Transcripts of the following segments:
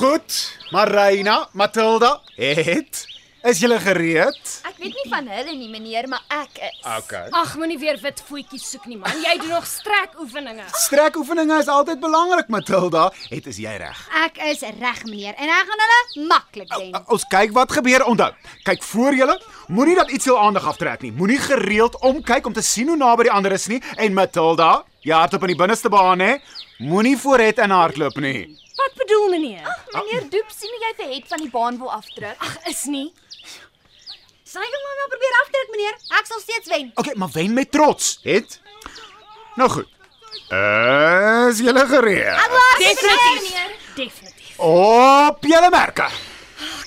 Goed, Marina, Matilda, het is julle gereed? Ek weet nie van hulle nie, meneer, maar ek is. Okay. Ag, moenie weer wit voetjies soek nie man. Jy doen nog strekoefeninge. Strekoefeninge is altyd belangrik, Matilda. Het is jy reg? Ek is reg meneer en ek gaan hulle maklik wen. Uh, Ons kyk wat gebeur. Onthou, kyk voor julle. Moenie dat iets jou aandag aftrek nie. Moenie gereeld omkyk om te sien hoe naby die ander is nie. En Matilda, jy hardop in die binneste baan hè. Moenie vooruit in hardloop nie. Wat bedoel meneer? Meneer Doep sien jy vir het van die baan wil afdruk. Ag, is nie. Sy gaan maar nou probeer aftrek meneer. Ek sal steeds wen. Okay, maar wen met trots, het? Nou goed. Is julle gereed? Definitief. meneer. Definitief. Op julle merke.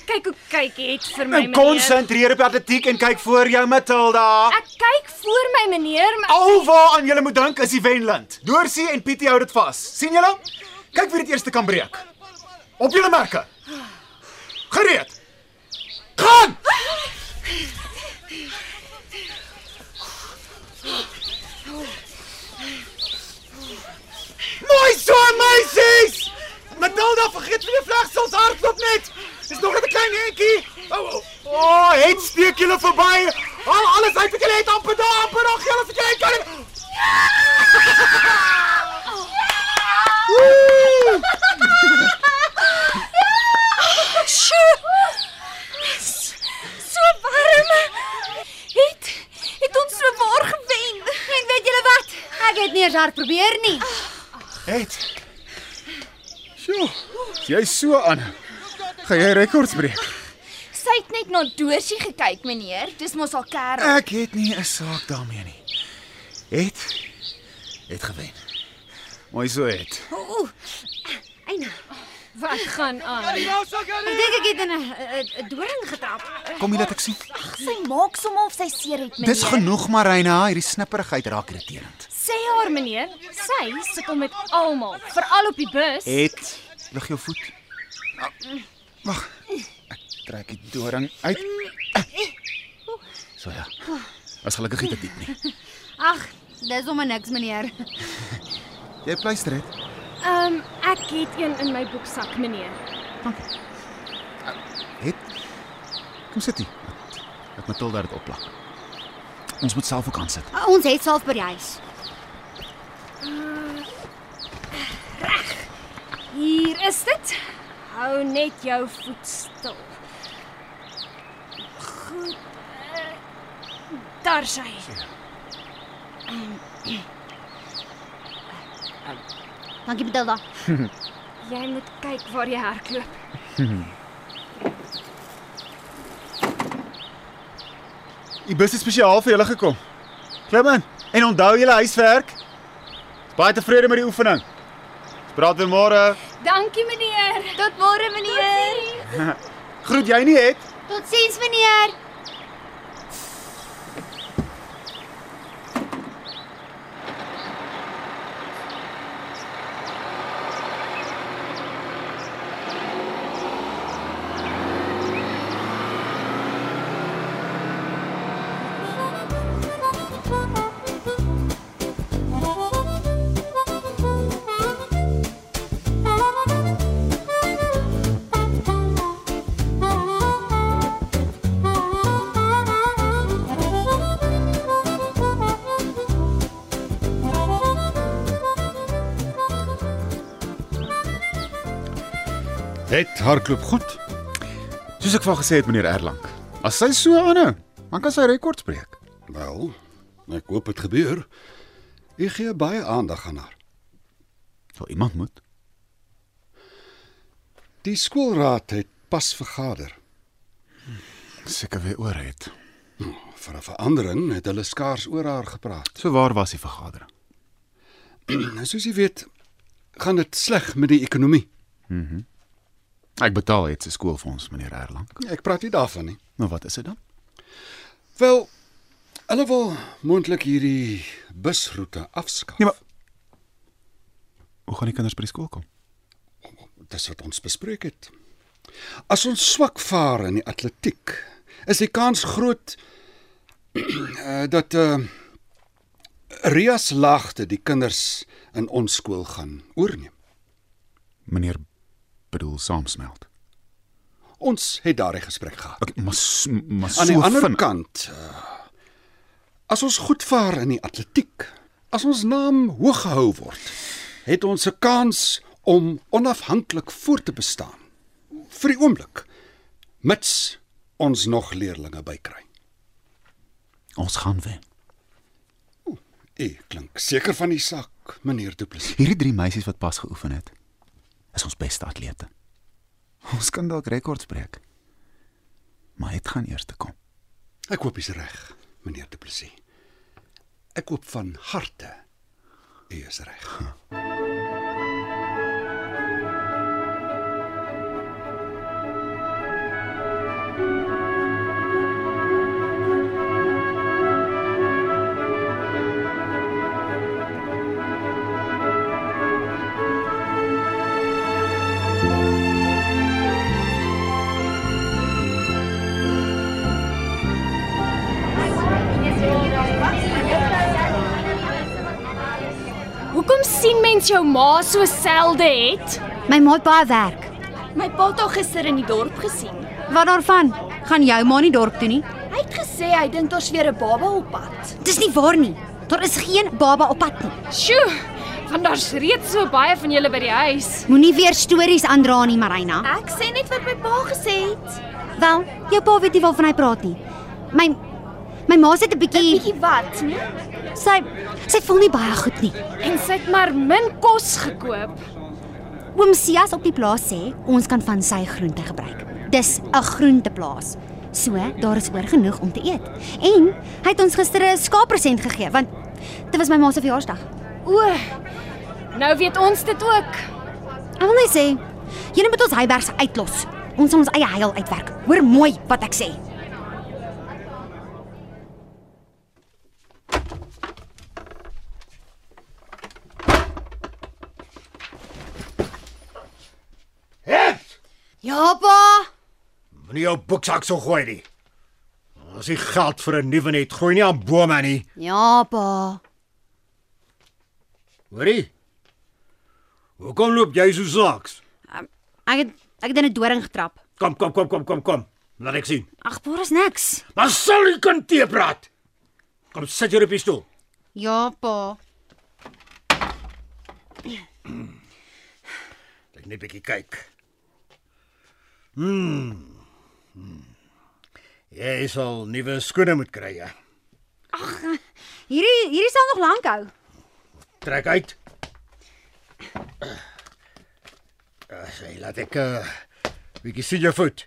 Kyk hoe kyk het vir my meneer. konsentreer op die atletiek en kyk voor jou, Matilda. Ek kyk voor my meneer, maar Alwaar aan julle moet dink is die wenland. Doorsie en Pietie hou dit vas. sien julle? Kyk wie dit eerste kan breek. Op julle merke. Gereed. Gaan! Mooi so, meisies! Matilda, vergeet nie die vlegsels hardloop net. Dis nog net 'n klein entjie. O, oh, oh, oh, het steek julle verby. Al alles uit wat julle het amper daar, amper nog julle vir. Woe! Eens hard probeer nie. Het. Sjoe. Jy's so aan. Gaan jy rekords breek? Sy het net na Doorsie gekyk, meneer. Dis mos al kerel. Ek het nie 'n saak daarmee nie. Het het gewen. Mooi so het. Ooh. Eina. Wat gaan aan? Ek dink ek het in 'n 'n- doring getrap. Kom jy laat ek sien. Sy maak sommer of sy seer het, meneer. Dis genoeg Marina, hierdie snipperigheid raak irriterend. Sê haar meneer, sy sukkel met almal, veral op die bus. Het lig jou voet. Ah, Wag. Ek trek die doring uit. So ja. Was gelukkig nie te diep nie. Ag, dis sommer niks meneer. Jy pleister het. Ehm um, ek het een in my boeksak meneer. Het. Kom sit hier. Ek Matilda dit opplak. Ons moet self ook aan sit. Ons het self by die huis. Hier is dit. Hou net jou voet stil. Goed. Uh, daar sy. Dankie Matilda. Jy moet kyk waar jy hardloop. Die bus het spesiaal vir julle gekom. Klim in en onthou julle huiswerk. Baie tevrede met die oefening. Praat weer môre. Dankie meneer. Tot môre meneer. Groet jy nie het? Totsiens meneer. Het hardloop goed. Soos ek van gesê het meneer Erlang. As sy so aanhou, dan kan sy rekords breek. Wel, ek hoop dit gebeur. Ek gee baie aandag aan haar. Sal iemand moet. Die skoolraad het pas vergader. Seker weer oor het. Vir 'n verandering het hulle skaars oor haar gepraat. So waar was die vergadering? Nou soos jy weet, gaan dit sleg met die ekonomie. Ek betaal het se skoolfonds, meneer Erlang. Ek praat nie daarvan nie. Maar wat is dit dan? Wel, hulle wil moontlik hierdie busroete afskaaf. Nee, maar hoe gaan die kinders by die skool kom? Dis wat ons bespreek het. As ons swak vaar in die atletiek, is die kans groot uh, dat uh Rias Lagte die kinders in ons skool gaan oorneem. Meneer bedoel saamsmelt. Ons het daardie gesprek gehad. Okay, maar maar so Aan die ander vin- kant, uh, as ons goed vaar in die atletiek, as ons naam hoog gehou word, het ons 'n kans om onafhanklik voort te bestaan. Vir die oomblik, mits ons nog leerlinge bykry. ons gaan wen. U klink seker van die saak, meneer Du Plessis. Hierdie drie meisies wat pas geoefen het, is ons beste atlete. Ons kan dalk rekords breek. Maar dit gaan eers te kom. Ek hoop jy's reg, meneer Du Plessis. Ek hoop van harte u is reg. Hoekom mens jou ma so selde het? My ma het baie werk. My pa het haar gister in die dorp gesien. Wat daarvan? Gaan jou ma nie dorp toe nie? Hy het gesê hy dink daar's weer 'n baba op pad. Dis nie waar nie. Daar is geen baba op pad nie. Sjoe, want daar's reeds so baie van julle by die huis. Moenie weer stories aandra nie, Marina. Ek sê net wat my pa gesê het. Wel, jou pa weet nie waarvan hy praat nie. My my ma sê 'n 'n bietjie Bietjie wat, nee? sy sy voel nie baie goed nie. En sy het maar min kos gekoop. Oom Sias op die plaas sê ons kan van sy groente gebruik. Dis 'n groenteplaas. So, daar is oor genoeg om te eet. En hy het ons gister 'n skaappresent gegee want dit was my ma se verjaarsdag. O. Nou weet ons dit ook. Ek wil net sê, julle moet ons Heibergs uitlos. Ons sal ons eie heil uitwerk. Hoor mooi wat ek sê. Ja, pa. Moenie jou boeksak so gooi nie. As jy geld vir 'n nuwe net, gooi nie aan bome nie. Ja, pa. Hoorie? Hoekom loop jy so saaks? Ek het ek het in 'n doring getrap. Kom, kom, kom, kom, kom, kom. Laat ek sien. Ag, pa, is niks. Maar sal jy kan tee praat? Kom sit hier op die stoel. Ja, pa. Ek net 'n bietjie kyk. Hmm. hmm. Jy sal nuwe skoene moet kry, ja. Hierdie hierdie sal nog lank hou. Trek uit. Uh, sê laat ek 'n uh, bietjie sien jou voet.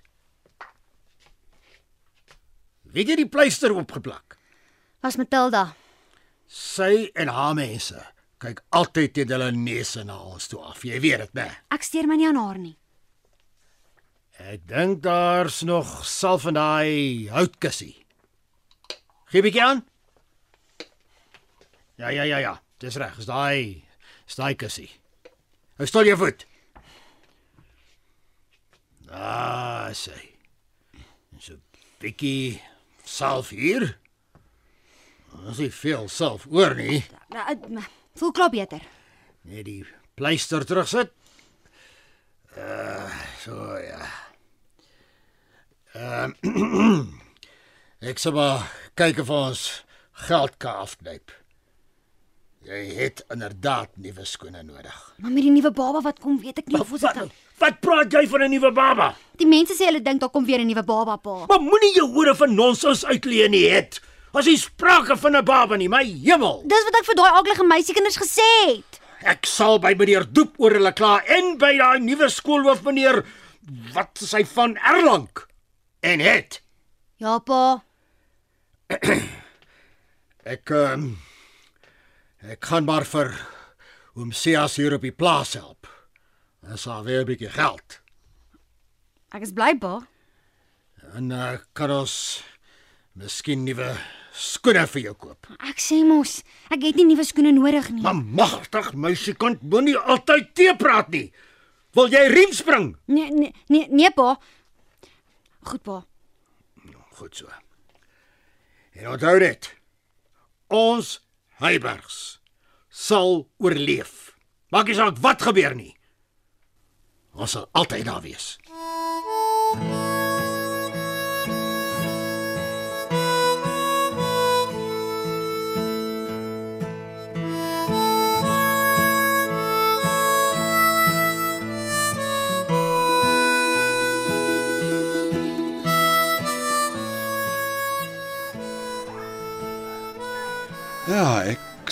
Weet jy die pleister opgeplak? Was Matilda. Sy en haar mense kyk altyd teen hulle neuse na ons toe af. Jy weet dit, né? Ek steur my nie aan haar nie. Ek dink daar's nog salf in daai houtkussie. Gee bietjie aan. Ja, ja, ja, ja. Dis reg. Is daai is daai kussie. Hou stil jou voet. Ah, sê. So 'n bietjie salf hier. Ons het veel salf oor nie. Uh, uh, voel klaar beter. Net die pleister terugsit. Uh, so ja. Ehm uh, ek sê maar kyk of ons geld kan afknyp. Jy het inderdaad nuwe skoene nodig. Maar met die nuwe baba wat kom, weet ek nie of ons dit kan. wat praat jy van 'n nuwe baba? Die mense sê hulle dink daar kom weer 'n nuwe baba, pa. Maar moenie jou hore van nonsens uitleen nie het. As jy sprake van 'n baba nie, my hemel. Dis wat ek vir daai aaklige meisiekinders gesê het. Ek sal by meneer Doep oor hulle kla en by daai nuwe skoolhoof meneer wat is hy van Erlang en het Ja, pa. ek um, ek gaan maar vir oom Sias hier op die plaas help. Dis al weer 'n bietjie geld. Ek is bly, pa. En uh, kan ons miskien nuwe skoene vir jou koop. Ek sê mos, ek het nie nuwe skoene nodig nie. Maar magtig, meisikant, moenie altyd te praat nie. Wil jy riem spring? Nee, nee, nee, nee, pa. Goed, pa. Goed so. En onthou dit. Ons Heibergs sal oorleef. Maak nie saak wat gebeur nie. Ons sal altyd daar wees. Ja,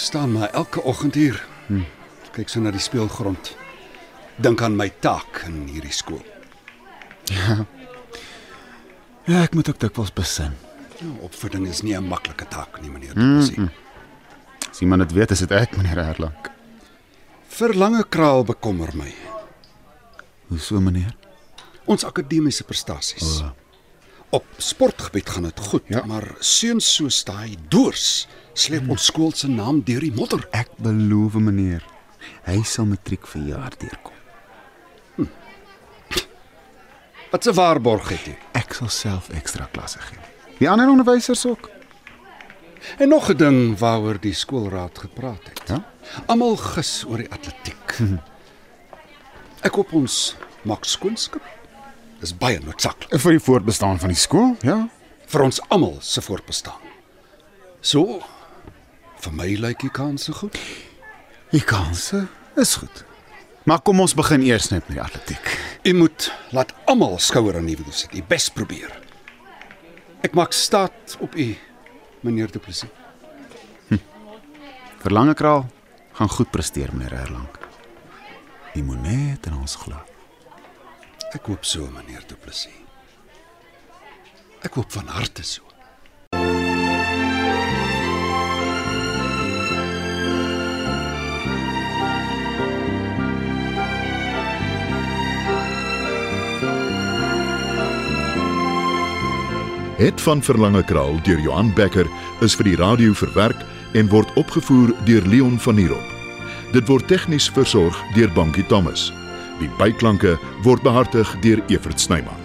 staan maar elke oggend hier. Hm. Kyk so na die speelgrond. Dink aan my taak in hierdie skool. Ja, ek moet ook dikwels besin. Ja, opvoeding is nie 'n maklike taak nie, meneer Duplessis. Mm, mm. As iemand dit weet, is dit ek, meneer Erlang. Verlange kraal bekommer my. Hoe so, meneer? Ons akademiese prestasies. O. Op sportgebied gaan dit goed, Ja. maar seuns soos daai doors sleep ons skool se naam deur die modder. Ek beloof, meneer, hy sal matriek vir jaar deurkom. Wat 'n waarborg het jy? Ek sal self ekstra klasse gee. Die ander onderwysers ook. En nog 'n ding waaroor die skoolraad gepraat het. Ja? Almal gis oor die atletiek. Ek hoop ons maak skoonskip. Dis baie noodsaaklik Vir die voortbestaan van die skool, ja. vir ons almal se voortbestaan. So vir my lyk die kanse goed. Die kanse is goed. Maar kom ons begin eers net met die atletiek. U moet laat almal skouer aan die wiel sit. U bes probeer. Ek maak staat op u, meneer Du Plessis. Verlange kraal gaan goed presteer, meneer Erlang. Jy moet net in ons glo. Ek hoop so, meneer Du Plessis. Ek hoop van harte so. Het van Verlange Kraal deur Johan Becker is vir die radio verwerk en word opgevoer deur Leon Van Heerop. Dit word tegnies versorg deur Bankie Thomas. Die byklanke word behartig deur Evert Snyman.